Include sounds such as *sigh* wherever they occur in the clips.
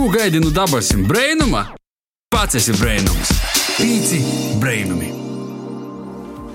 Ko gaidi no dabasim brainuma? Pats esi brainums. Pīci brainumi.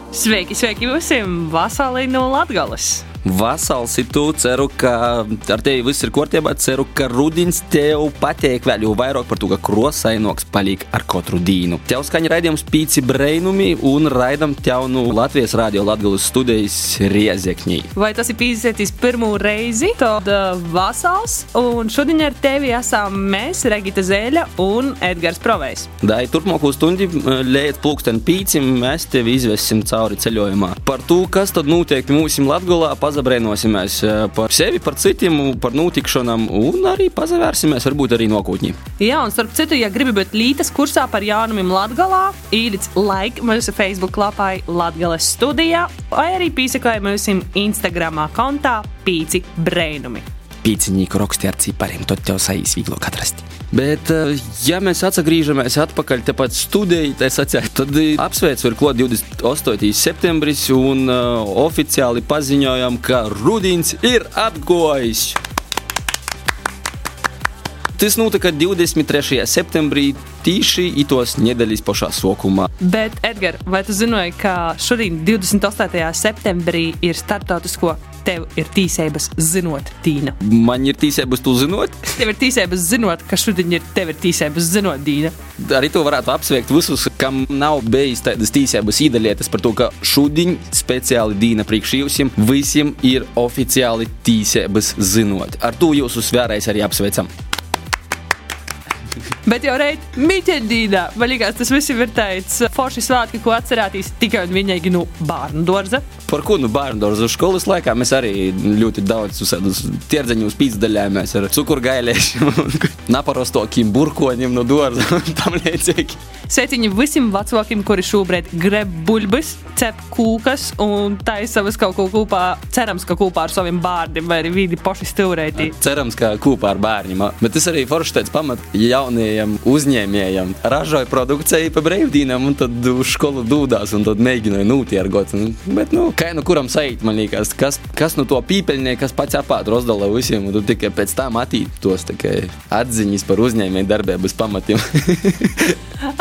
Sveiki, sveiki visiem! Vasalī no Latgales! Vasals ir tu, ceru, ka ar tevi viss ir kārtībā. Ceru, ka rudens tev patīk vēl vairāk par to, ka krosainoks paliek ar katru dienu. Tev skaņa raidījums pīci brainumi un raidam tev no Latvijas radio Latgales studijas Riezekņī. Vai tas ir pīzētis pirmo reizi? Tad uh, Vasals, un šodien ar tevi esam mēs, Regita Zēļa un Edgars Provejs. Dai turpmāko stundu līdz pulksten pīcim mēs tevi izvesim cauri ceļojumā. Par to, kas tad notiek mūsim Latgolā, pazabrēnosimies par sevi, par citiem, par notikšanām un arī pazavērsimies varbūt arī nākotnē. Jā, un starp citu, ja gribi būt lītas kursā par jaunumiem Latgalā, īric like mūsu Facebook lapai Latgales studijā vai arī pīsakoja mūsu Instagramā kontā Pīci Brainumi. Pīciņīku raksti ar cipariem, tad tev sajīs vieglāk atrast. Bet, ja mēs atgriežamies atpakaļ tepat studijā, tad apsveicu ir klāt 28. septembris un uh, oficiāli paziņojam, ka Rudins ir atgojis. Tas notika 23. septembrī, tieši itos nedēļas pašā sākumā. Bet, Edgars, vai tu zināji, ka šodien, 28. septembrī, ir starptautisko tev ir tīsības zinot, Dīna? Man ir tīsības tu zinot? Tev ir tīsības zinot, ka šodien ir tev ir tīsības zinot, Dīna. Arī to varētu apsveikt visus, kam nav bijis tādas tīsības īdalietas par to, ka šodien speciāli Dīna priekš jums visiem ir oficiāli tīsības zinot. Ar to jūsu svērēs arī apsveicam. Thank you. Bet jau reizē mītēdīnā, man liekas, tas viss ir tāds forši svētki, ko atcerēties tikai un vienīgi no bērnu dārza. Par ko nu bērnu dārza? Skolas laikā mēs arī ļoti daudz uzsēdus tirdziņus pīzdaļāmies ar cukurgailēšiem, *laughs* naparostokiem burkoņiem no dārza un *laughs* tam līdzīgi. Sveiciņi visiem vecākiem, kuri šobrīd greb buļbuļs, cep kūkas un taisa savas kaut ko kopā. Cerams, ka kopā ar saviem bērniem vai arī vidi paši stūrētī. Cerams, ka kopā ar bērniem. Bet tas arī forši tāds pamat jaunajiem uzņēmējiem. Ražoja produkciju pa brīvdienām un tad uz skolu dūdās un tad mēģināja nūtiergot. Bet, nu, kā nu kuram sajūt, man liekas, kas, kas nu to pīpeļnieku, kas pats apāt rozdala visiem, un tu tikai pēc tam attīt tos atziņas par uzņēmēju darbības pamatiem. *laughs*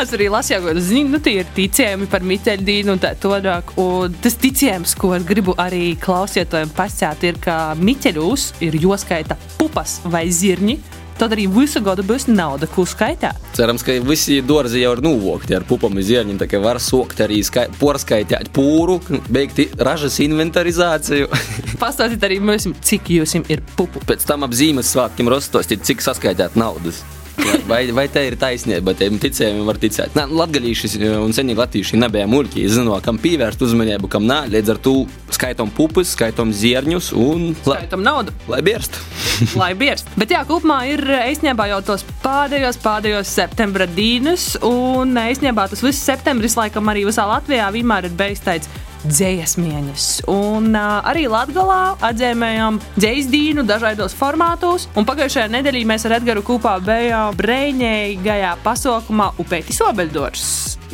Es arī lasīju, ka zinu, nu, tie ir ticējumi par Miteļdīnu un tā tālāk. Un tas ticējums, ko es gribu arī klausītājiem pasēt, ir, ka Miteļus ir joskaita pupas vai zirņi. Tad arī visu gadu būs nauda, ko skaitīt. Cerams, ka visi dārzi jau ir nuvokti ar pupām zirņiem. Tā kā var sokt arī porskaitīt pūru, beigt ražas inventarizāciju. *laughs* Pastāstiet arī mums, cik jums ir pupu. Pēc tam ap Ziemassvētkiem rostostīt, cik saskaitīt naudas. Vai, vai tā ir taisnība? Tiem ticējumiem var ticēt. Latvijas un senīgi latvieši nebija muļķi. Es zinu, kam pievērst uzmanību, kam nē. Līdz ar to skaitom pupas, skaitom zierņus un skaitom naudu. Lai bierst. *laughs* lai bierst. Bet jā, kopumā ir īstenībā jau tos pēdējos, pēdējos septembra dīnus. Un īstenībā tas viss septembris, laikam, arī visā Latvijā vienmēr ir tāds dziesmieņas. Un uh, arī Latvijā atzīmējām dzīsdīnu dažādos formātos. Un pagājušajā nedēļā mēs ar Edgars kopā bijām brīvīgajā pasaukumā Upētis Obeļdors.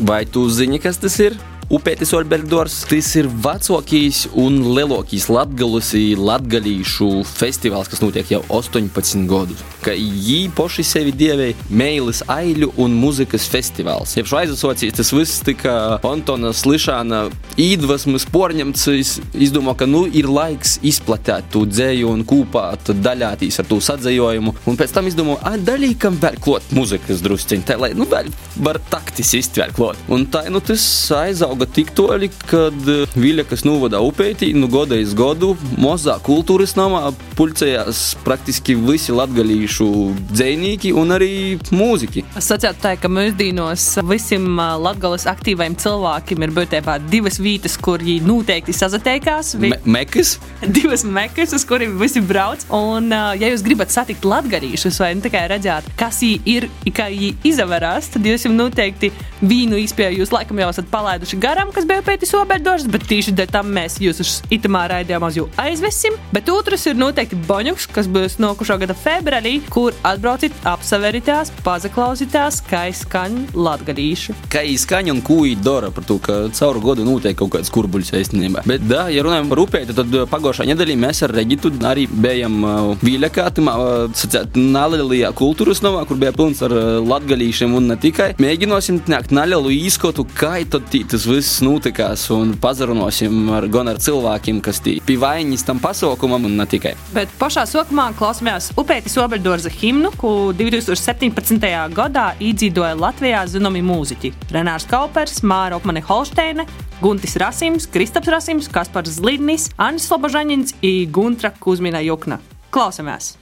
Vai tu zini, kas tas ir? Upētis Olbergdors. Tas ir vecākais un lielākais latgalus latgalīšu festivāls, kas notiek jau 18 gadus. Ka viņi paši sevi dievēja meilis aiļu un muzikas festivāls. Ja šo aizsocīs, tas viss tika Antona Slišāna īdvesmas porņemts. Es izdomāju, ka nu ir laiks izplatīt to dzēju un kūpā daļātīs ar to sadzējojumu. Un pēc tam izdomāju, ah, daļīkam vēl klot muzikas drusciņi, tā lai nu vēl var taktis iztvērt klot. Un tā, nu tas aizauga auga tik toļi, kad Viļakas novada upētī, nu goda iz godu, mozā kultūras namā pulcējās praktiski visi latgalīšu dzēnīki un arī mūziķi. Es sacētu tā, ka mūsdīnos visiem latgalas aktīvajiem cilvēkiem ir būtībā divas vietas, kur viņi noteikti sazateikās. Vi... Me mekas? Divas mekas, uz kuriem visi brauc. Un, ja jūs gribat satikt latgalīšus vai nu tikai redzēt, kas viņi ir, kā viņi izaverās, tad jūs jums noteikti vīnu izpēju jūs laikam jau esat palaiduši garām kas bija pēc Oberdoras, bet tieši dēļ tam mēs jūs uz itamā raidījumā jau aizvesim. Bet otrs ir noteikti projekti Boņuks, kas būs nokušo gada februārī, kur atbraucit, apsaveritās, pazaklausītās, kā izskaņa latgadīšu. Kā izskaņa un ko dara par to, ka cauru gadu notiek kaut kāds kurbuļs īstenībā. Bet, da, ja runājam par upēti, tad pagājušā nedēļā mēs ar Regitu arī bijām uh, Vīļakā, uh, nelielajā kultūras novā, kur bija pilns ar uh, latgadīšiem un ne tikai. Mēģināsim nākt nelielu īskotu, kā tas viss notikās un pazarunāsim ar, gan ar cilvēkiem, kas tī pie vaiņas tam pasaukumam un ne tikai. Bet pašā sākumā klausījāmies Upētis Obeļdorza himnu, ko 2017. gadā iedzīvoja Latvijā zināmi mūziķi - Renārs Kaupers, Māra Opmane Holsteine, Guntis Rasims, Kristaps Rasims, Kaspars Zlidnis, Annis Slobožaņins un Guntra Kuzmina Jukna. Klausamies!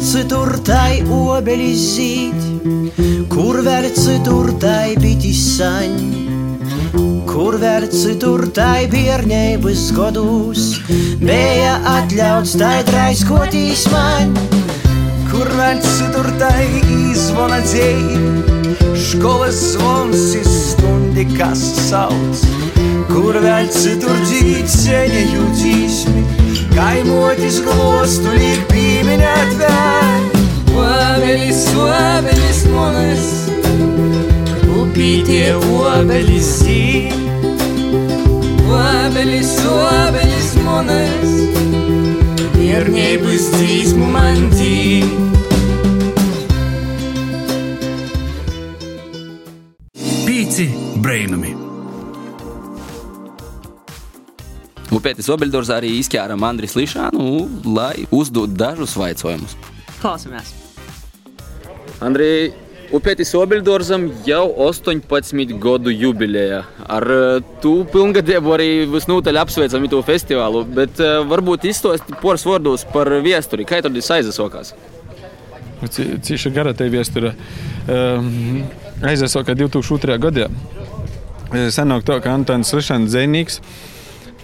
Citur tai obelis zīd, kur vēl citur tai bitis saņ, kur vēl citur tai bērnības godus, bija atļauts tai draiskotīs man, kur vēl citur tai izvona dzēja, skolas zvons ir stundi, kas sauc, kur vēl citur dzīceņa jūtīsmi. kaimutis glostų lyg piminę tver. Uobelis, uobelis monas, upytė uobelis į. Uobelis, uobelis monas, ir neibustys mumantį. Pīci brainami! Upētis Obeļdors arī izķēram Andris Lišānu, lai uzdod dažus jautājumus. Klausamies! Andrija, Upētis Obeļdorzam jau 18 gadu jubileja. Ar to pilngadību arī visnotaļ apsveicam to festivālu, bet uh, varbūt izstāstīt poras vārdos par viesturi. Kā tad tas aizsākās? Cīši gara te viestura. Um, aizsākās 2002. gadā. Senāk to, ka Antons Lišāns dzēnīgs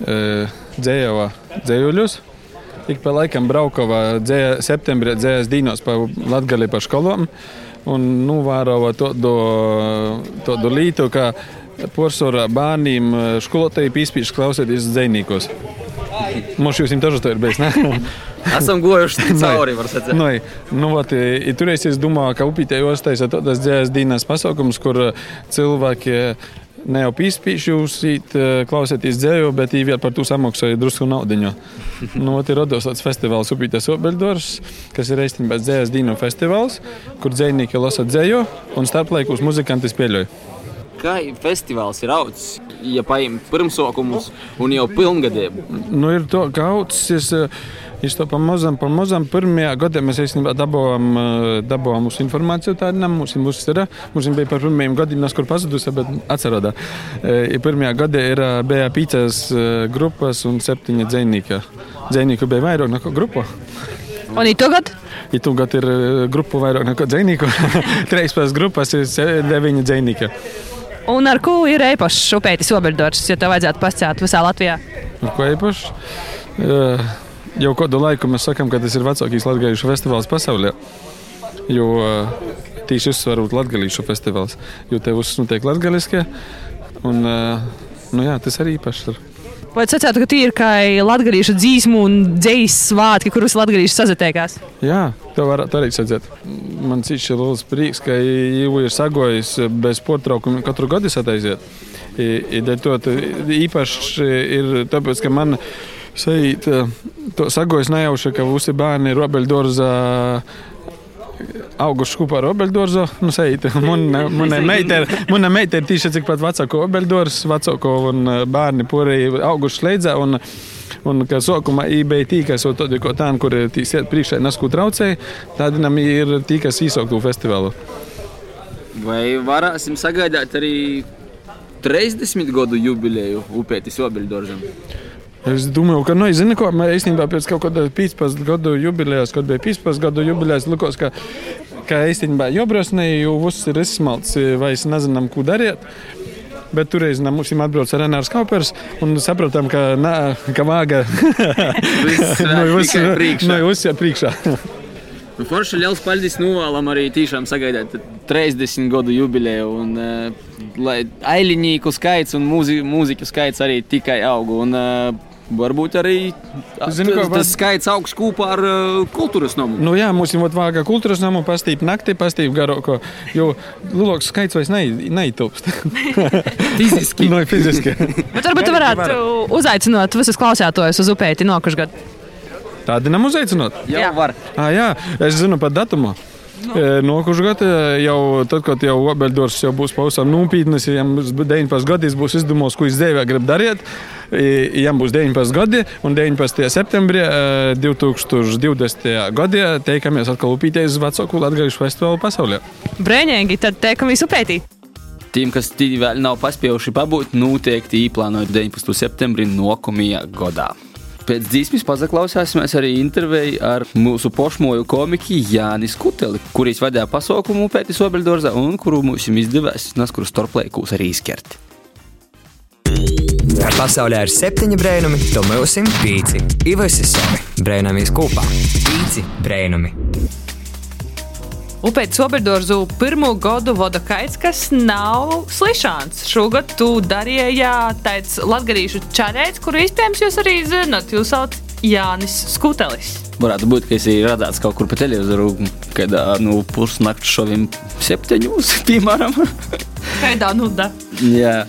dzējava dzējuļus. Ik pa laikam braukava dzēja, septembrī dzējas dīnos pa Latgali pa skolām un novērova to, do, to do lītu, ka porsorā bērniem skolotāji pīspīši klausēties dzējnīkos. Mums jūs imtažu to ir bijis, ne? *laughs* Esam gojuši *laughs* cauri, var sacīt. Nu, nu, vat, i, tureiz es domāju, ka upītē ostaisa tādas dzējas dīnas pasaukums, kur cilvēki ne jau pīspīšjūs, klausieties dzēju, bet īviet par to samaksāju drusku naudiņu. nu, ir rados tāds festivāls Upītas Obeļdors, kas ir īstenībā dzējas dīnu festivāls, kur dzējnieki lasa dzēju un starplaikus muzikanti spēļoja. Kā festivāls ir augs, ja paņem pirmsākumus un jau pilngadību? Nu, ir to, ka augs. Es to pamazām, pamazām pirmajā gadā mēs īstenībā dabūjām, dabūjām mūsu informāciju. Tāda mums, mums ir. Mums bija par pirmajiem gadiem, kur pazudusi, bet atcerodā. Pirmajā gadā ir, bija pīcās grupas un septiņi dzēnīgi. Dzēnīgi bija vairāk nekā grupa. Un tagad? Ja tagad ir grupa vairāk nekā dzēnīgu, *laughs* trīs pēc grupas ir deviņi dzēnīgi. Un ar ko ir īpašs upētis Obeļdors, ja tev vajadzētu pasciāt visā Latvijā? Ar ko īpašs? Uh, jau kādu laiku mēs sakām, ka tas ir vecākais latgadījušu festivāls pasaulē. Jo uh, tieši uzsverot latgadījušu festivāls, jo te viss notiek latgadījušie. Un uh, nu jā, tas arī īpašs. Ir. Vai sacījāt, ka tie ir kā latgadījušu dzīsmu un dzīs svātki, kurus latgadījuši sazatiekās? Jā, to var arī redzēt. Man cits ir liels prieks, ka jau ir sagojis bez portraukuma katru gadu sataiziet. Īpaši ir tāpēc, ka man sajūt to sagojis nejauši, ka visi bērni ir robeļdorza auguši kopā ar Obeļdorzu. Nu, Manai meitai ir tieši tikpat vecāko Obeļdorzu, vecāko un bērni porī auguši slēdzā. Un, Un, kā sākumā bija tī, kas jau kā tādu, kur ir priekšā nesku traucēji, tādam ir tī, kas īsāktu festivālu. Vai varēsim sagaidāt arī 30 gadu jubileju Upētis Obeļdorzam? Es domāju, ka, nu, zinu, ko mēs īstenībā pēc kaut kāda 15 gadu jubilejas, kad bija 15 gadu jubilejas, likās, ka, ka īstenībā jobrosnē jau viss ir izsmalts, vai es nezinām, ko darīt. Bet toreiz no mums atbrauca Renārs Kaupers un sapratām, ka, nā, ka vāga *laughs* Nu, tikai priekšā. no jau priekšā. Nu, Forši liels paldies novēlam arī tiešām sagaidāt 30 gadu jubileju. Un, uh, lai ailīnieku skaits un mūzi, mūziķu skaits arī tikai aug. Un, uh, varbūt arī Zini, ko, tas, var- tas skaits augs kopā ar uh, kultūras nomu. Nu, jā, mums ir vāga kultūras nama, pastīp naktī, pastīp garoko, jo lielāks skaits vairs nei- neitūpst. *laughs* Fiziski. no fiziski. *laughs* Bet varbūt tu varētu uzaicināt visus klausētājus uz upēti nākošu gadu. Tādi nam uzaicinot. Jau Jā. var. À, jā, es zinu par datumu. Nokušu gadu jau tad, kad jau Obeļdors jau būs pavisam nopietnas, ja jums 19 gadus būs izdomājis, ko viņš dzīvē grib darīt. Jums būs 19 gadi un 19. septembrī eh, 2020. gadā teikamies atkal upīties uz vecāku latgaļušu festivālu pasaulē. Brēņēgi, tad teikamies upētī. Tiem, kas tīri vēl nav paspējuši pabūt, noteikti īplānojot 19. septembrī nākamajā gadā. Pēc dzīsmes pazaklausāsimies arī interviju ar mūsu pošmoju komiku Jānis Kuteli, kurīs vadīja pasaukumu pētis Obeļdorzā un kuru mums izdevās neskuru starplēkūs arī izķert. Kā pasaulē ir septiņi brēnumi, to mums ir pīci. Ivas ir savi brēnamies kopā. Pīci brēnumi. Upēta Soberdorzu pirmo gadu vada kaits, kas nav slišāns. Šogad tu darīji tāds latgarīšu čaļēts, kuru iespējams jūs arī zinat. Jūs sauc Jānis Skutelis. Varētu būt, ka es esmu redzējis kaut kur pa televizoru, kad nu, pusnakts šovim septiņos, *laughs* piemēram. Kādā nuda? Jā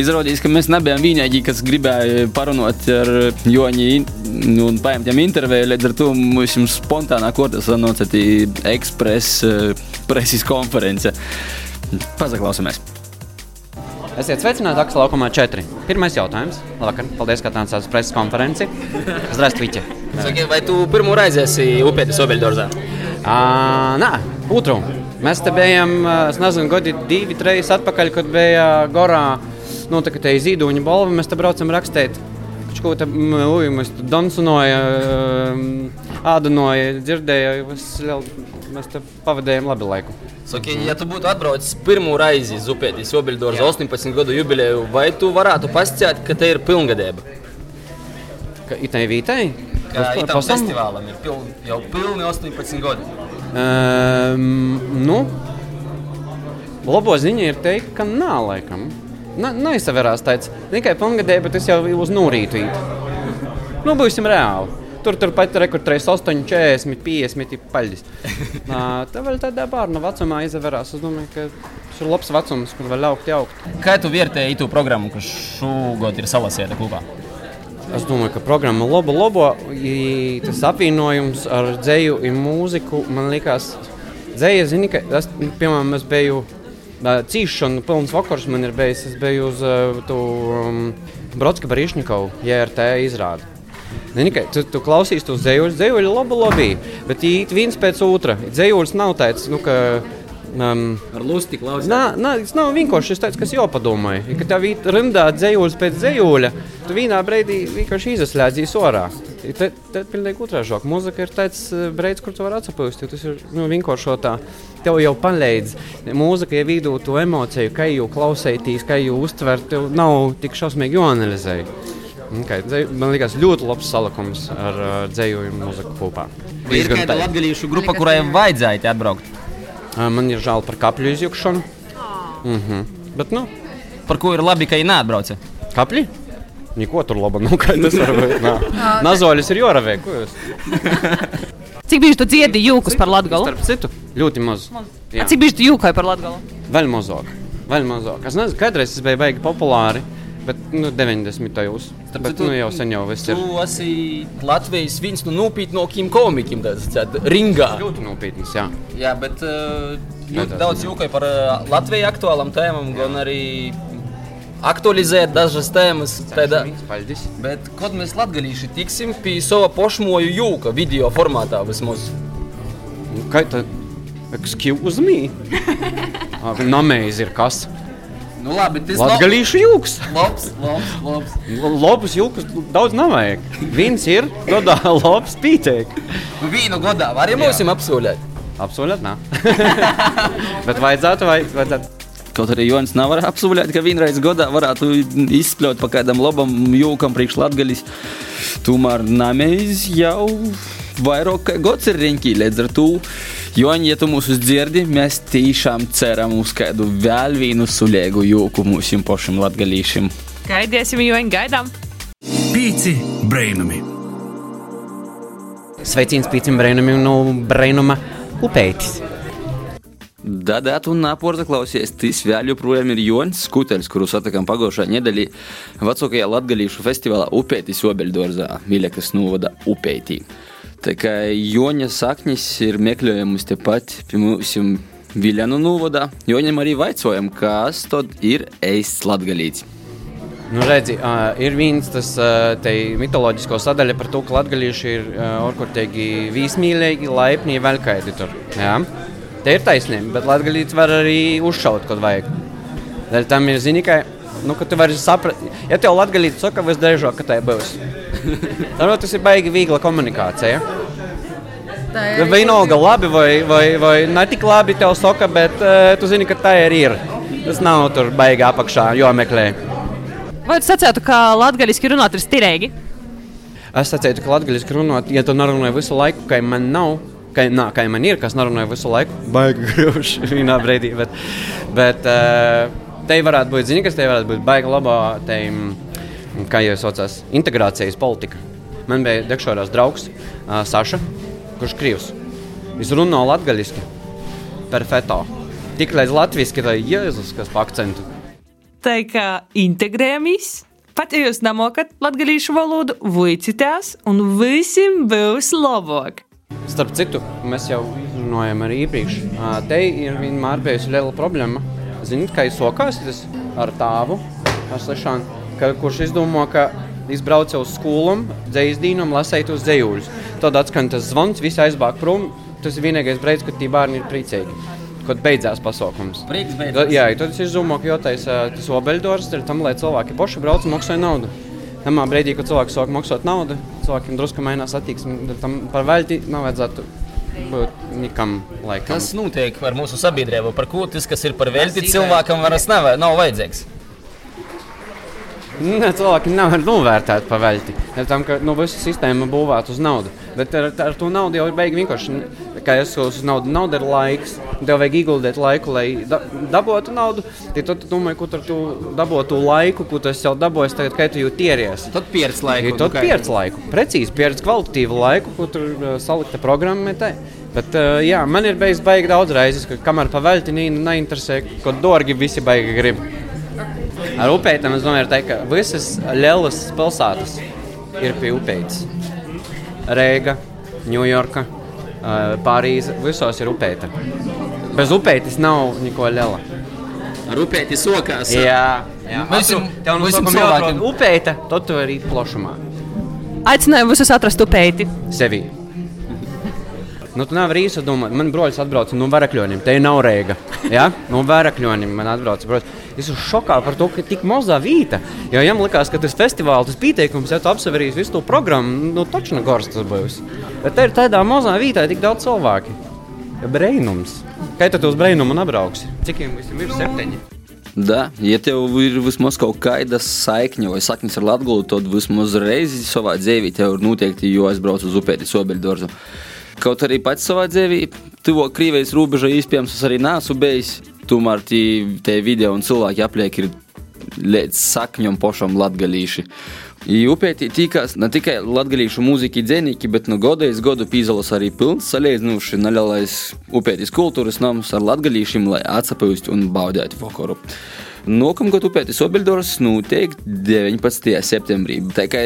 Izrādījās, ka mēs nebijām vienīgi, kas gribēja parunāt ar Joni nu, un paņemt viņam interviju. Līdz ar to mums ir spontānā kortā sanāca ekspresa preses konference. Pazaklausāmies! Esiet sveicināti Aksa laukumā 4. Pirmais jautājums. Labvakar, paldies, ka atnācāt uz preses konferenci. Zdravствуйте. Saki, vai tu pirmo reizi esi upētis Obeļdorzā? Uh, nē, otru. Mēs te bijām, ā, es nezinu, gadi divi, trīs atpakaļ, kad bija Gorā notika te zīduņa balva. Mēs te braucam rakstīt. Viņš kaut kā mēs te dansunoja, ādanoja, dzirdēja. Mēs, te pavadījām labi laiku. Saki, ja tu būtu atbraucis pirmo reizi uz upētis Obeļdorzā 18 gadu jubileju, vai tu varētu pasciet, ka te ir pilngadība? Ka itai vītai? Kā Uz- itam festivālam ir piln, jau pilni 18 gadi. Um, nu, labo ziņa ir teikt, ka nav laikam. Na, neizsverās tāds tikai pilngadē, bet es jau uz nūrītu ītu. Nu, būsim reāli. Tur turpat rekords 8, 40, 50 ir paļģis. *laughs* Tā vēl tādā bērna vecumā izvērās. Es domāju, ka tas ir labs vecums, kur vēl augt, augt. Kā tu vērtēji to programmu, kas šogad ir salasīta kopā? Es domāju, ka programma ir laba, laba. I Tas apvienojums ar dzeju un mūziku man liekas, dzēja, zini, ka nu, piemēram, es biju cīšanu, pilns vakars man ir bijis. Es biju uz uh, to um, Brodska Barīšņikovu, JRT izrādi. Zini, ka tu, tu klausies to dzējuļu ir labi, labi, bet īt viens pēc otra. Dzējuļs nav tāds, nu, ka... Um, Ar lusti klausīt. Nā, nā, tas nav vienkārši tas, kas jāpadomā. Kad tev ir rindā dzējuļs pēc dzējuļa, tu vienā brīdī vienkārši izslēdzīs orā. I Tad te, pilnīgi otrādi. Mūzika ir tāds eh, brīdis, kur tu vari atpūsties. Tas ir nu, vienkārši tā. Tev jau palīdz. Mūzika jau vidū to emociju, kā jau klausēties, kā jau uztvert, tev nav tik šausmīgi jāanalizē. Okay, dzēju- man liekas, ļoti labs salikums ar uh, dzēju un mūziku kopā. Ir kāda tā- latgadījušu grupa, kurai vajadzēja te atbraukt. Ā, Man ir žēl par kapļu izjukšanu. Mm -hmm. Bet, nu, Par ko ir labi, ka viņi neatbrauca. Kapļi? Neko tur laba nav. Tas var būt. Nā. Nazoļus ir joravē. Cik bieži tu dziedi jūkus par latgalu? Starp citu, ļoti maz. Jā. Cik bieži tu jūkoji par latgalu? Vēl mazāk. Vēl mazāk. Es nezinu, kādreiz tas bija baigi populāri. Bet nu, 90. gados. Nu, jau sen jau viss ir. Tu esi Latvijas viens no nopietnākajiem komikiem, tāds tāds ringā. Ļoti nopietns, jā. Jā, bet uh, ļoti daudz jūkoja par uh, Latviju aktuālām tēmām, gan arī aktualizēt dažas tēmas. Tādā. Bet, kad mēs latgalīši tiksim pie sava pošmoju jūka video formātā vismaz. Nu, Kā tā? Excuse me. *laughs* Ā, Namēzi ir kas? Nu labi, tas Latgalīšu jūks. labs, labs, labs. Lobus jūkas daudz nevajag. Viens ir, godā *laughs* labs pīteik. Nu, Vīnu godā var arī mums apsolēt. Absolūti nē. *laughs* Bet vajadzētu, vajadzētu. Kaut arī Jonas nav apsolījis, ka vienreiz gadā varētu izspļaut pa kādam labam jūkam priekš latgaļas. Tomēr namēs jau vairāk kā gads ir riņķī, līdz ar to, Joņi, ja tu mūs dzirdi, mēs tiešām ceram uz kādu vēl vienu sulēgu jūku mūsu pašam latgaļīšiem. Gaidiesim, Joņi, gaidām! Pīci brainami! Sveiciens pīcim brainamim no brainuma upeitis. Dadāt un nāporta klausies, tas vēl joprojām ir Jonas Skuteļs, kuru satikām pagājušā nedēļā vecākajā latgalīšu festivālā Upētis Obeļdorzā, Miļakas novada Upētī. Tā kā Joņa saknis ir meklējamas tepat pie mums Viljanu novadā, Joņam arī vaicojam, kas tad ir eists latgalīts. Nu, redzi, uh, ir viens tas uh, mitoloģisko sadaļa par to, ka latgalīši ir uh, orkurtīgi vīsmīlīgi, laipni, velkaidi tur. Jā. Te ir taisnība, bet latgalīts var arī uzšaut, kad vajag. Dēļ tam ir zini, ka, nu, ka tu vari saprast, ja tev latgalīts saka, visdrīzāk, ka tā būs. *laughs* Tad tas ir baigi viegla komunikācija. Tā Ja vienalga labi vai, vai, vai ne tik labi tev saka, bet uh, tu zini, ka tā ir. ir. Tas nav tur baigi apakšā, jo meklē. Vai tu sacītu, ka latviešu runāt ir stirīgi? Es teicu, ka latviešu runāt, ja tu nerunāji visu laiku, ka man nav. Ka, nā, ka man ir, kas nerunāja visu laiku, baigi grūti *laughs* vienā brīdī. Bet, bet uh, te varētu būt, zini, kas te varētu būt baigi labā, te, mm, kā jau saucās, integrācijas politika. Man bija dekšorās draugs uh, Saša, kurš krīvs. Viņš runā latgaļiski, perfektā. Tik līdz latviešu, ka Jēzus, kas pa akcentu. Tā kā integrējamies. Pat ja jūs nemokat latviešu valodu, vicitās, un visiem būs labāk. Starp citu, mēs jau runājām arī iepriekš. Te ir vienmēr bijusi liela problēma. Ziniet, kā jūs sokāsieties ar tāvu, ar slēšanu, ka, kurš izdomā, ka izbrauc uz skolām, dzīs dīnam, lasīt uz dzējuļus. Tad atskan tas zvans, visi aizbāk prom. Tas ir vienīgais brīdis, kad tie bērni ir priecīgi. Kad beidzās pasākums. Tad, jā, tad es izdomāju, ka jotais ā, tas obeļdors ir tam, lai cilvēki paši brauc un maksā naudu. Tamā brīdī, kad cilvēki sāk maksāt naudu, cilvēkiem drusku mainās attieksme. Tam par velti nav vajadzētu būt nekam laikam. Kas notiek ar mūsu sabiedrību? Par ko tas, kas ir par velti, cilvēkam vairs nav, nav vajadzīgs? Ne, cilvēki nevar novērtēt par velti. Dēļ Tam, ka nu, visa sistēma būvēta uz naudu. Bet ar, ar to naudu jau ir beigts vienkārši. Kā jau uz naudu, nauda ir laiks. Tev vajag ieguldīt laiku, lai da, dabūtu naudu. Tad tu domā, kur tu dabūtu laiku, ko tu jau dabūjis, tagad, kad tu jau tieries. Tad pieredz laiku. Tad pieredz laiku. Precīzi pieredz kvalitatīvu laiku, ko tur uh, salikta programmatē. Bet, uh, jā, man ir bijis baigi daudz reizes, ka kamēr pavēlti neinteresē, ko dārgi visi baigi grib. Ar upēm es domāju, teikt, ka visas lielas pilsētas ir pie upētas. Reiga, Ņujorka, uh, Parīze, visos ir upēta. Bez upētas nav neko liela. Ar upēti sokās. Jā, jā. Visam- tev no sākuma jāatrod upēta, tad tu vari iet plašumā. Aicināju visus atrast upēti. Sevi. Nu, tu nevari īsi domāt, man broļs atbrauca no Varakļoņiem. Te nav rēga. Ja? No Varakļoņiem man atbrauca broļs. Es esmu šokā par to, ka tik mazā vīta. Jo viņam likās, ka tas festivāls, tas pieteikums, ja tu apseverīs visu to programmu, nu taču no Goras tas būs. Bet te ir tādā mazā vītā tik daudz cilvēku. Breinums. Kā tu uz breinumu nebrauksi? Cik viņam visam ir septiņi? Da, ja tev ir vismaz kaut kāda saikne vai saknes ar Latviju, tad vismaz reizi savā dzīvē tev ir noteikti jāaizbrauc uz upēti Sobeļdorzu. Kaut arī pats savā dzīvē, tuvo Krievijas robežai iespējams es arī neesmu bijis. Tomēr tie video un cilvēki apliek ir līdz sakņam pašam latgalīši. Upētī tīkās ne tikai latgalīšu mūziki dzenīgi, bet no godējas godu pīzalas arī pilns salīdzinoši nelielais upētis kultūras nams ar latgalīšiem, lai atsapūst un baudētu vakaru. Nākamgad upētis Obeļdors noteikti 19. septembrī. Tā kā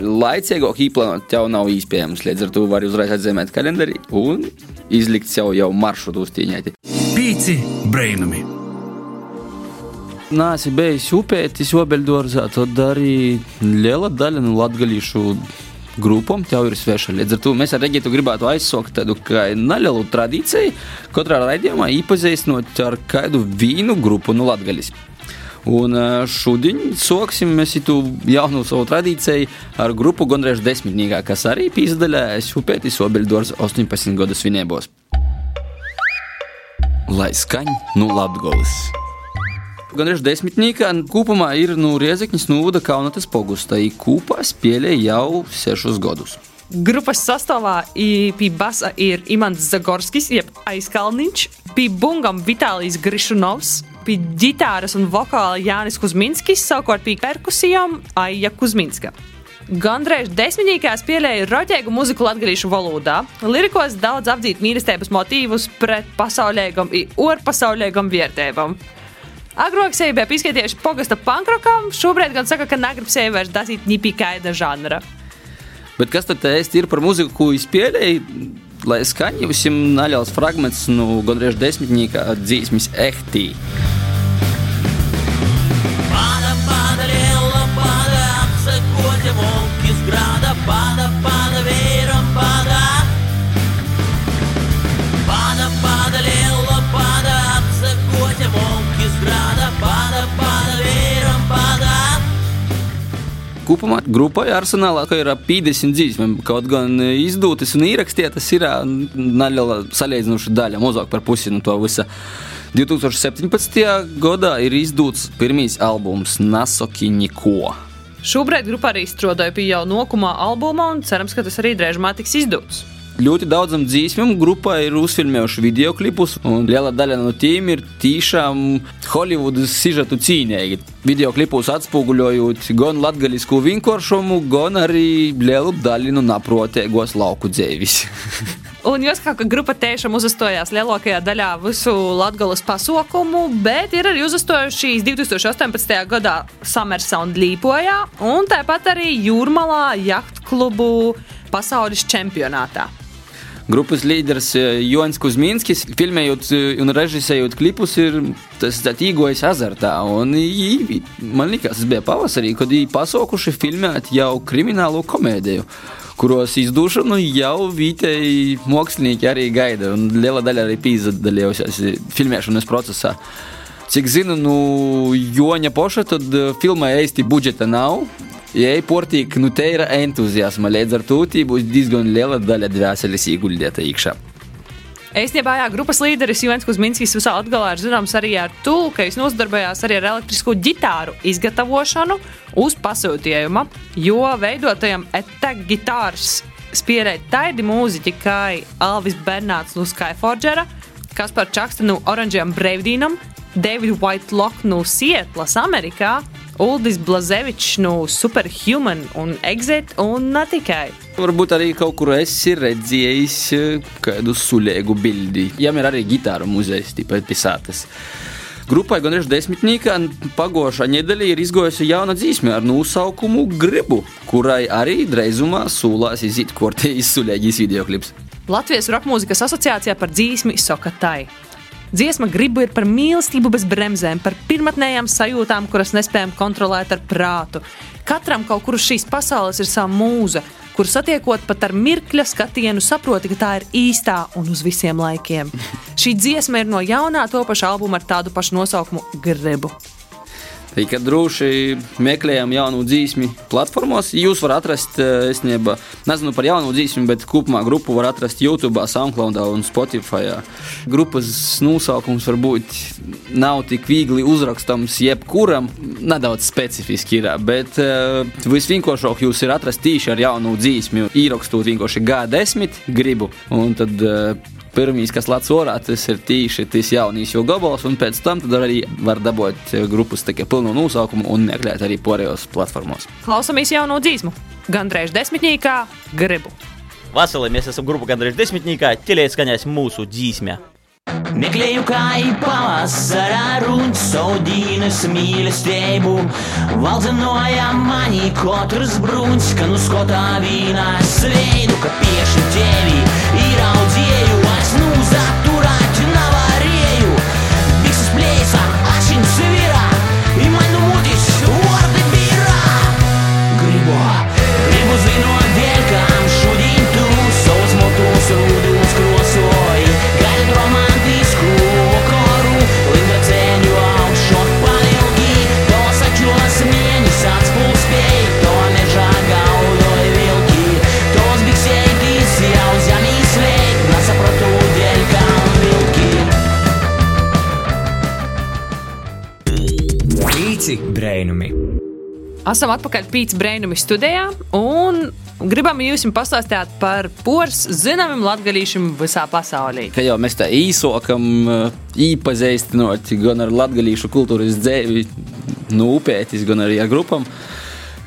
laicīgāk īplānot jau nav iespējams, līdz ar to var uzreiz atzīmēt kalendārī un izlikt sev jau maršrutu uztīņēti. Pīci brainami! Es biju upētis Obeļdorzā, tad arī liela daļa no latgalīšu grupām jau ir sveša. Līdz ar to mēs ar Regitu gribētu aizsākt tādu nelielu tradīciju, katrā raidījumā iepazīstinot ar kādu vīnu grupu no Latgalis. Un ā, šodien sāksim mēs to jaunu savu tradīciju ar grupu Gondrēž desmitniekā, kas arī pīzdalējas upētis Obeļdorza 18 gadu svinībos. Lai skaņ no Latgolis! Gan arī desmitnieka kopumā ir no Riezekņas novada Kaunatas pogustā. Kopā spēlē jau sešus gadus. Grupas sastāvā pie basa ir Imants Zagorskis, jeb aizkalniņš, pie bungam Vitālijs Grišunovs, pie ģitāras un vokāla Jānis Kuzminskis, savukārt pie perkusijām Aija Kuzminska. Gandrīz desmitniekā spēlēja roķēgu muziku latviešu valodā. Lirikos daudz apdzīt mīlestības motīvus pret pasaulīgam un orpasaulīgam vietēvam. Agrāk sevi bija pieskaitījuši pogasta pankrokam, šobrīd gan saka, ka negrib sevi vairs dasīt ni pie kaida žanra. Bet kas tad īsti ir par muziku, ko jūs spēlējat? Lai skaņi jums naļaus fragments no gandrīz desmitnieka dzīsmes ehtī. Пада, пада, лела, пада, отсекоте волки с града, пада, пада, Kopumā grupai arsenālā ir ap 50 dzīsmēm. Kaut gan izdotas un ierakstītas ir neliela salīdzinoša daļa, mazāk par pusi no to visa. 2017. gadā ir izdots pirmais albums Nasoki Niko. Šobrīd grupā arī strādāja pie jau nokumā albuma un cerams, ka tas arī drīzumā tiks izdots. Ļoti daudzam dzīsmēm grupā ir uzfilmējuši video klipus, un liela daļa no tiem ir tiešām Holivudas sižetu cīņīgi. Video klipus atspoguļojot gan latgaļisku vienkāršumu, gan arī lielu daļu no naprotēgos lauku dzēvis. *laughs* Un jūs kā grupa tiešām uzstojās lielākajā daļā visu latgabalas pasaukumu, bet ir arī uzstojušies 2018. gadā Summer Sound Līpojā un tāpat arī Jūrmalā jahtklubu pasaules čempionātā. Grupas līderis eh, Jonas Kuzminskis, filmējot eh, un režisējot klipus, ir tas tīgojas azartā. Un, jī, man liekas, tas bija pavasarī, kad viņi pasaukuši filmēt jau kriminālu komēdiju. Kuros izdošanu jau vietēji mākslinieki arī gaida, un liela daļa arī piedalījās filmēšanas procesā. Cik zinu, no Joņa poša, tad eh, filmai īsti budžeta nav. Ja ir portīgi, nu te ir entuziasma, līdz ar to būs diezgan liela daļa dvēseles ieguldīta iekšā. Īstenībā, jā, grupas līderis Jans Kuzminskis visā atgalā ir zināms arī ar to, ka viņš nodarbojās arī ar elektrisko ģitāru izgatavošanu uz pasūtījuma, jo veidotajam ETEC gitāras spēlēja tādi mūziķi kā Alvis Bernāts no Skyforgera, Kaspar Čaksta no Oranžiem Breivdīnam, David Whitelock no Sietlas, Amerikā, Uldis Blazevičs no Superhuman un Exit un ne tikai. Varbūt arī kaut kur esi redzējis eh, kādu sulēgu bildi. Jām ir arī gitāru muzejs, tipēt pisātas. Grupai gan ir desmitnieka, pagošā nedēļa ir izgojusi jauna dzīsme ar nosaukumu Gribu, kurai arī drīzumā sūlās iziet kortējas sulēgīs videoklips. Latvijas roka mūzikas asociācijā par dzīsmi Sokatai. Dziesma gribu ir par mīlestību bez bremzēm, par pirmotnējām sajūtām, kuras nespējam kontrolēt ar prātu. Katram kaut kur uz šīs pasaules ir sava mūza, kur satiekot pat ar mirkļa skatienu, saproti, ka tā ir īstā un uz visiem laikiem. *laughs* Šī dziesma ir no jaunā topaša albuma ar tādu pašu nosaukumu Gribu. Tikai droši meklējam jaunu dzīsmi platformos. Jūs varat atrast, eh, es nebu, nezinu par jaunu dzīsmi, bet kopumā grupu var atrast YouTube, SoundCloud un Spotify. Grupas nosaukums varbūt nav tik viegli uzrakstams jebkuram, nedaudz specifiski ir, bet uh, visvienkāršāk jūs ir atrast tīši ar jaunu dzīsmi, ierakstot vienkārši G10 gribu, un tad uh, Pirmīs, kas lācis orā, tas ir tīši tas jaunīs jau gabals, un pēc tam arī var dabūt grupas pilnu nosaukumu un meklēt arī pārējos platformos. Klausamies jaunu dzīsmu, gandrīz desmitniekā gribu. Vasarī mēs esam grupa gandrīz desmitniekā, ķeliet skaņās mūsu dzīsmē. Meklēju kā ir pavasarā runas, saudīnas mīlestību. Valdzinoja mani katrs bruns, ka nu skotā vīnā sveidu, ka pieši tevi Esam atpakaļ Pīcis Brainumi studijā un gribam jums pastāstīt par pors zināmiem latgadījušiem visā pasaulē. Kā jau mēs tā īsokam, īpazīstinot gan ar latgadījušu kultūras dzēvi, nu, upētis, gan arī ar grupām.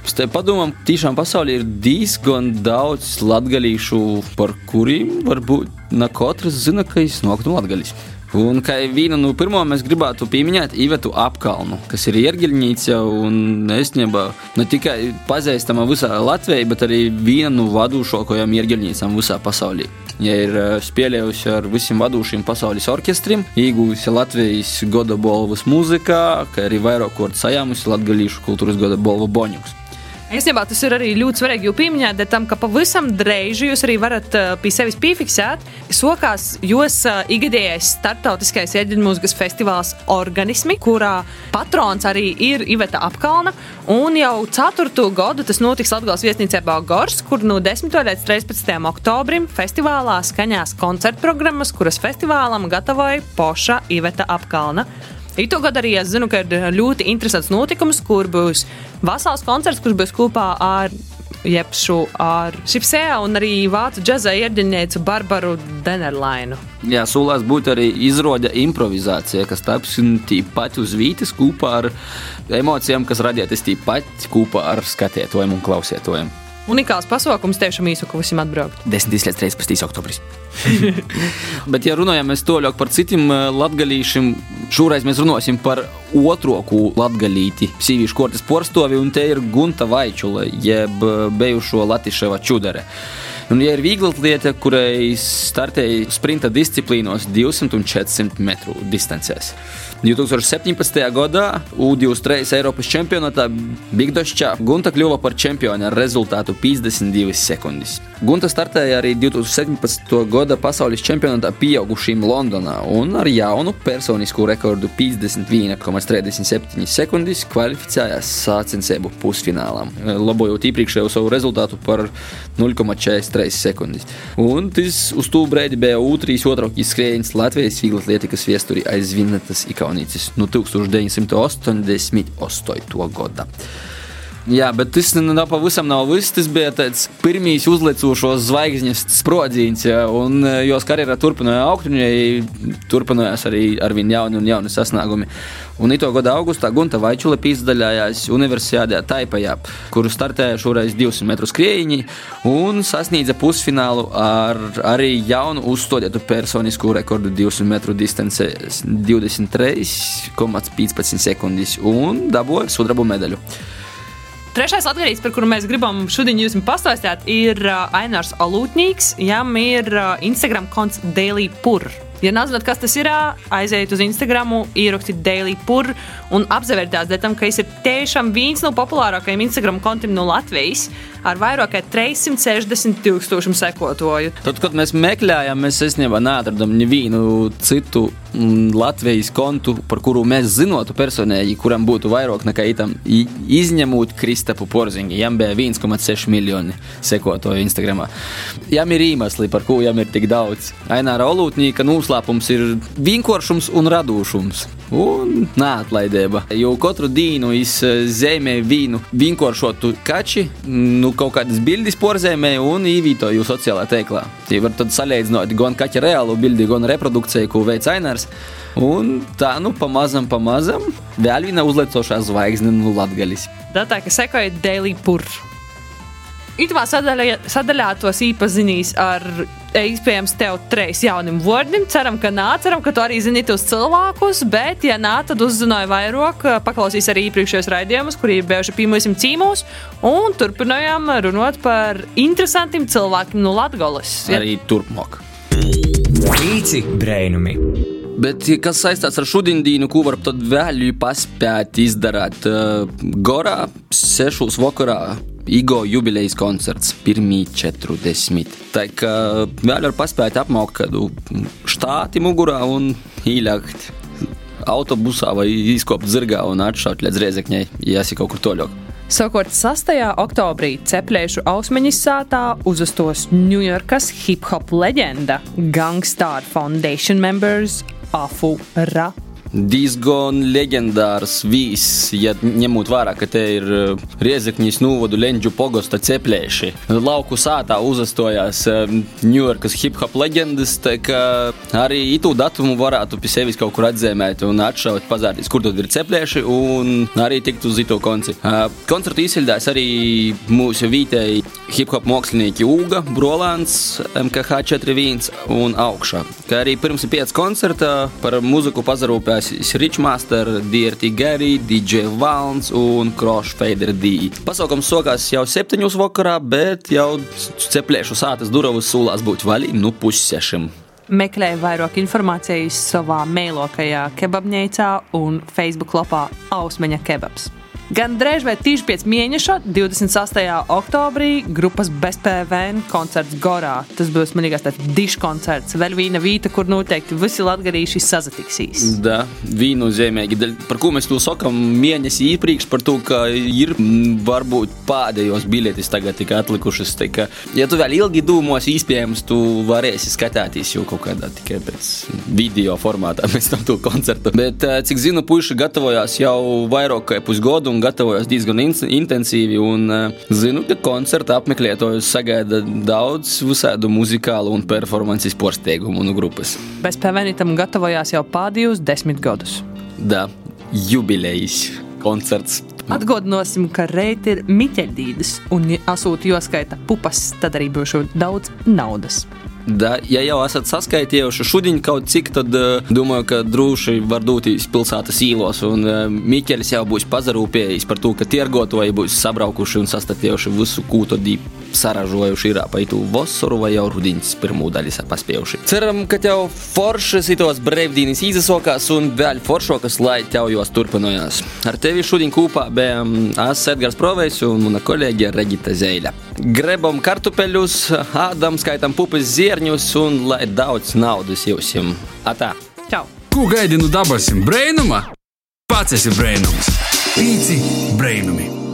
Padomāju, tiešām pasaulē ir diezgan daudz latgadījušu, par kuriem varbūt ne katrs zina, ka es noktu no latgadījus. Un kā viena no pirmajām mēs gribētu pieminēt Ivetu apkalnu, kas ir ierģiļņīca un esnībā ne tikai pazīstama visā Latvijā, bet arī viena no vadošākajām ierģiļņīcām visā pasaulē. Ja ir eh, spēlējusi ar visiem vadošiem pasaules orķestriem, iegūjusi Latvijas gada balvas mūzikā, kā arī vairāk kārt sajāmusi Latvijas kultūras gada balvu boņus. Īstenībā tas ir arī ļoti svarīgi, jo pieminēt tam, ka pavisam drīz jūs arī varat uh, pie sevis piefiksēt, sokās jūs uh, ikgadējais startautiskais ieģeļmūzikas festivāls organismi, kurā patrons arī ir Iveta Apkalna, un jau ceturto gadu tas notiks Latgales viesnīcē Balgors, kur no 10. līdz 13. oktobrim festivālā skaņās koncertu programmas, kuras festivālam gatavoja poša Iveta Apkalna. Itu gadu arī es zinu, ka ir ļoti interesants notikums, kur būs vesels koncerts, kurš būs kopā ar Jepšu, ar Šipsēju un arī vācu džēza ierģinieku Barbaru Denerlainu. Jā, solās būt arī izrāda improvizācija, kas taps tīpat uz vītas kopā ar emocijām, kas radītas tīpat kopā ar skatītājiem un klausītājiem. Unikāls pasākums tiešām īsu, ko visiem atbraukt. 10 līdz 13. oktobris. *laughs* Bet, ja runājam tālāk par citiem eh, latgadījušiem, šoreiz mēs runāsim par otro latgadīti, sīvīšu kortes porstovi, un te ir Gunta Vaičula, jeb eh, bijušo Latiševa čudere. Un, ja ir viegla lieta, kurai startēja sprinta disciplīnos 200 un 400 metru distancēs. 2017. gadā U23 Eiropas čempionātā Bigdošķā Gunta kļuva par čempioni ar rezultātu 52 sekundes. Gunta startēja arī 2017. gada pasaules čempionātā pieaugušiem Londonā un ar jaunu personisku rekordu 51,37 sekundes kvalificējās sācensību pusfinālām, labojot iepriekšējo savu rezultātu par 0,43 sekundes. Un tas uz to brīdi bija U3 otrākais skrējiens Latvijas vieglas lietikas viesturī aizvinētas ikā jaunīcis no 1988. gada. Jā, bet tas nav pavisam nav viss. Tas bija tāds pirmīs uzlicošos zvaigznes sprodziens, ja, un e, jos karjerā turpināja augt, un ja, turpinājās arī ar viņu jauni un jauni sasniegumi. Un ito gada augustā Gunta Vaičula pīzdaļājās Universitātē Taipajā, kuru startēja šoreiz 200 metru skrējiņi un sasniedza pusfinālu ar arī jaunu uzstādītu personisku rekordu 200 metru distancē 23,15 sekundes un dabūja sudrabu medaļu. Trešais atgarīgs, par kuru mēs gribam šodien jums pastāstīt, ir Ainārs Alūtņīgs. Jām ir Instagram konts Daily Pur. Ja nezināt, kas tas ir, aiziet uz Instagram, ierakstiet Daily Pur un apzvērtās tam, ka viņš ir tiešām viens no populārākajiem Instagram kontiem no Latvijas ar vairāk kā 360 tūkstošiem sekotāju. Tad, kad mēs meklējām, mēs īstenībā neatradām nevienu citu mm, Latvijas kontu, par kuru mēs zinātu personīgi, kuram būtu vairāk nekā itam, izņemot Kristapu Porziņu. Viņam bija 1,6 miljoni sekotāju Instagram. Jām ir iemesli, par ko jām ir tik daudz. Aināra Olūtņīka noslēpums ir vienkāršums un radošums. Un neatlaidība. Jo katru dienu izzīmē vīnu vienkāršotu kači, nu, kaut kādas bildes porzēmē un īvītoju sociālā teiklā. Tie var tad salīdzināt gan kaķa reālu bildi, gan reprodukciju, ko veids Ainārs. Un tā, nu, pamazam, pamazam, vēl viena uzlecošā zvaigzne no Latgalis. Datā, ka sekoja Daily Pur. Itālijā sadaļā, sadaļā tos īpazinīs ar iespējams tev trīs jauniem vārdiem. Ceram, ka nā, ceram, ka tu arī zini tos cilvēkus, bet, ja nā, tad uzzināju vairāk, paklausīs arī iepriekšējos raidījumus, kuri ir bijuši pirmosim cīmos, un turpinājām runāt par interesantiem cilvēkiem no Latgolas. Ja? Arī turpmāk. Pīci brainumi. Bet, kas saistās ar šodienu, ko var tad vēl paspēt izdarīt uh, Gorā, sešos vakarā? Igo jubilejas koncerts, pirmie 40. Tā kā vēl var paspēt apmaukt kādu štāti mugurā un ielikt autobusā vai izkopt zirgā un atšaut līdz riezekņai, ja esi kaut kur toļok. Savukārt 6. oktobrī ceplēšu ausmeņas sātā uzastos Ņujorkas hip hop leģenda Gangstar Foundation members Afu Ra diezgan leģendārs vīzis, ja ņemot vērā, ka te ir Riezekņas novadu Lenģu pogosta ceplēši. Lauku sātā uzastojās Ņujorkas hip-hop leģendas, tā kā arī itū datumu varētu pie sevis kaut kur atzīmēt un atšaut, pazārties, kur tad ir ceplēši un arī tikt uz ito konci. Koncertu izsildās arī mūsu vītēji hip-hop mākslinieki Uga, Brolāns, MKH 41 un augšā. Kā arī pirms ir pieci koncerta par muziku pazarūpēs Richmaster, DRT Gary, DJ Valns un Crossfader D. Pasaukums sokās jau septiņos vakarā, bet jau ceplēšu sātas durvis sūlās būt vaļī nu pussešim. Meklēju vairāk informācijas savā mailokajā kebabnīcā un Facebook lapā Ausmeņa kebabs. Gan drēž vai tīši pēc mēneša, 28. oktobrī, grupas BSPVN koncerts Gorā. Tas būs manīgais tāds dišu koncerts, vēl viena vieta, kur noteikti visi latgarīši sazatiksīs. Da, viennozīmīgi. Par ko mēs to sakām mēnesi iepriekš, par to, ka ir varbūt pēdējos biļetes tagad tikai atlikušas. Tā kā, ja tu vēl ilgi domos, iespējams, tu varēsi skatīties jau kaut kādā tikai pēc video formātā *laughs* pēc tam to koncertu. Bet, eh, cik zinu, puiši gatavojās jau vairāk kā pusgadu un gatavojos diezgan in intensīvi. Un, uh, zinu, ka koncerta apmeklētājus sagaida daudz visādu muzikālu un performances porsteigumu no grupas. Bez PVNitam gatavojās jau pādījus desmit gadus. Da, jubilejas koncerts. Atgādināsim, ka reit ir Miķeļdīdas, un, ja asūti joskaita pupas, tad arī būšu daudz naudas. Da, ja jau esat saskaitījuši šodien kaut cik, tad domāju, ka droši var doties pilsētas īlos. Un Mikls jau būs pazarūpējis par to, ka tirgotāji būs sabraukuši un sastatījuši visu kūtu dīpu. Saražojuši ir apaitu vasaru vai jau rudens pirmā daļa paspējuši. Ceram, ka tev foršas itos brīvdienas izsokās un vēl foršākas, lai tev jos turpinājās. Ar tevi šodien kopā bijām Es Edgars Provejs un mana kolēģe Regita Zeļa. Grebam kartupeļus, ādam, skaitam pupas zierņus un lai daudz naudas jums. Atā! Čau! Ko gaidi no dabasim brēnuma? Pats esi brēnums! Pīci brēnumi!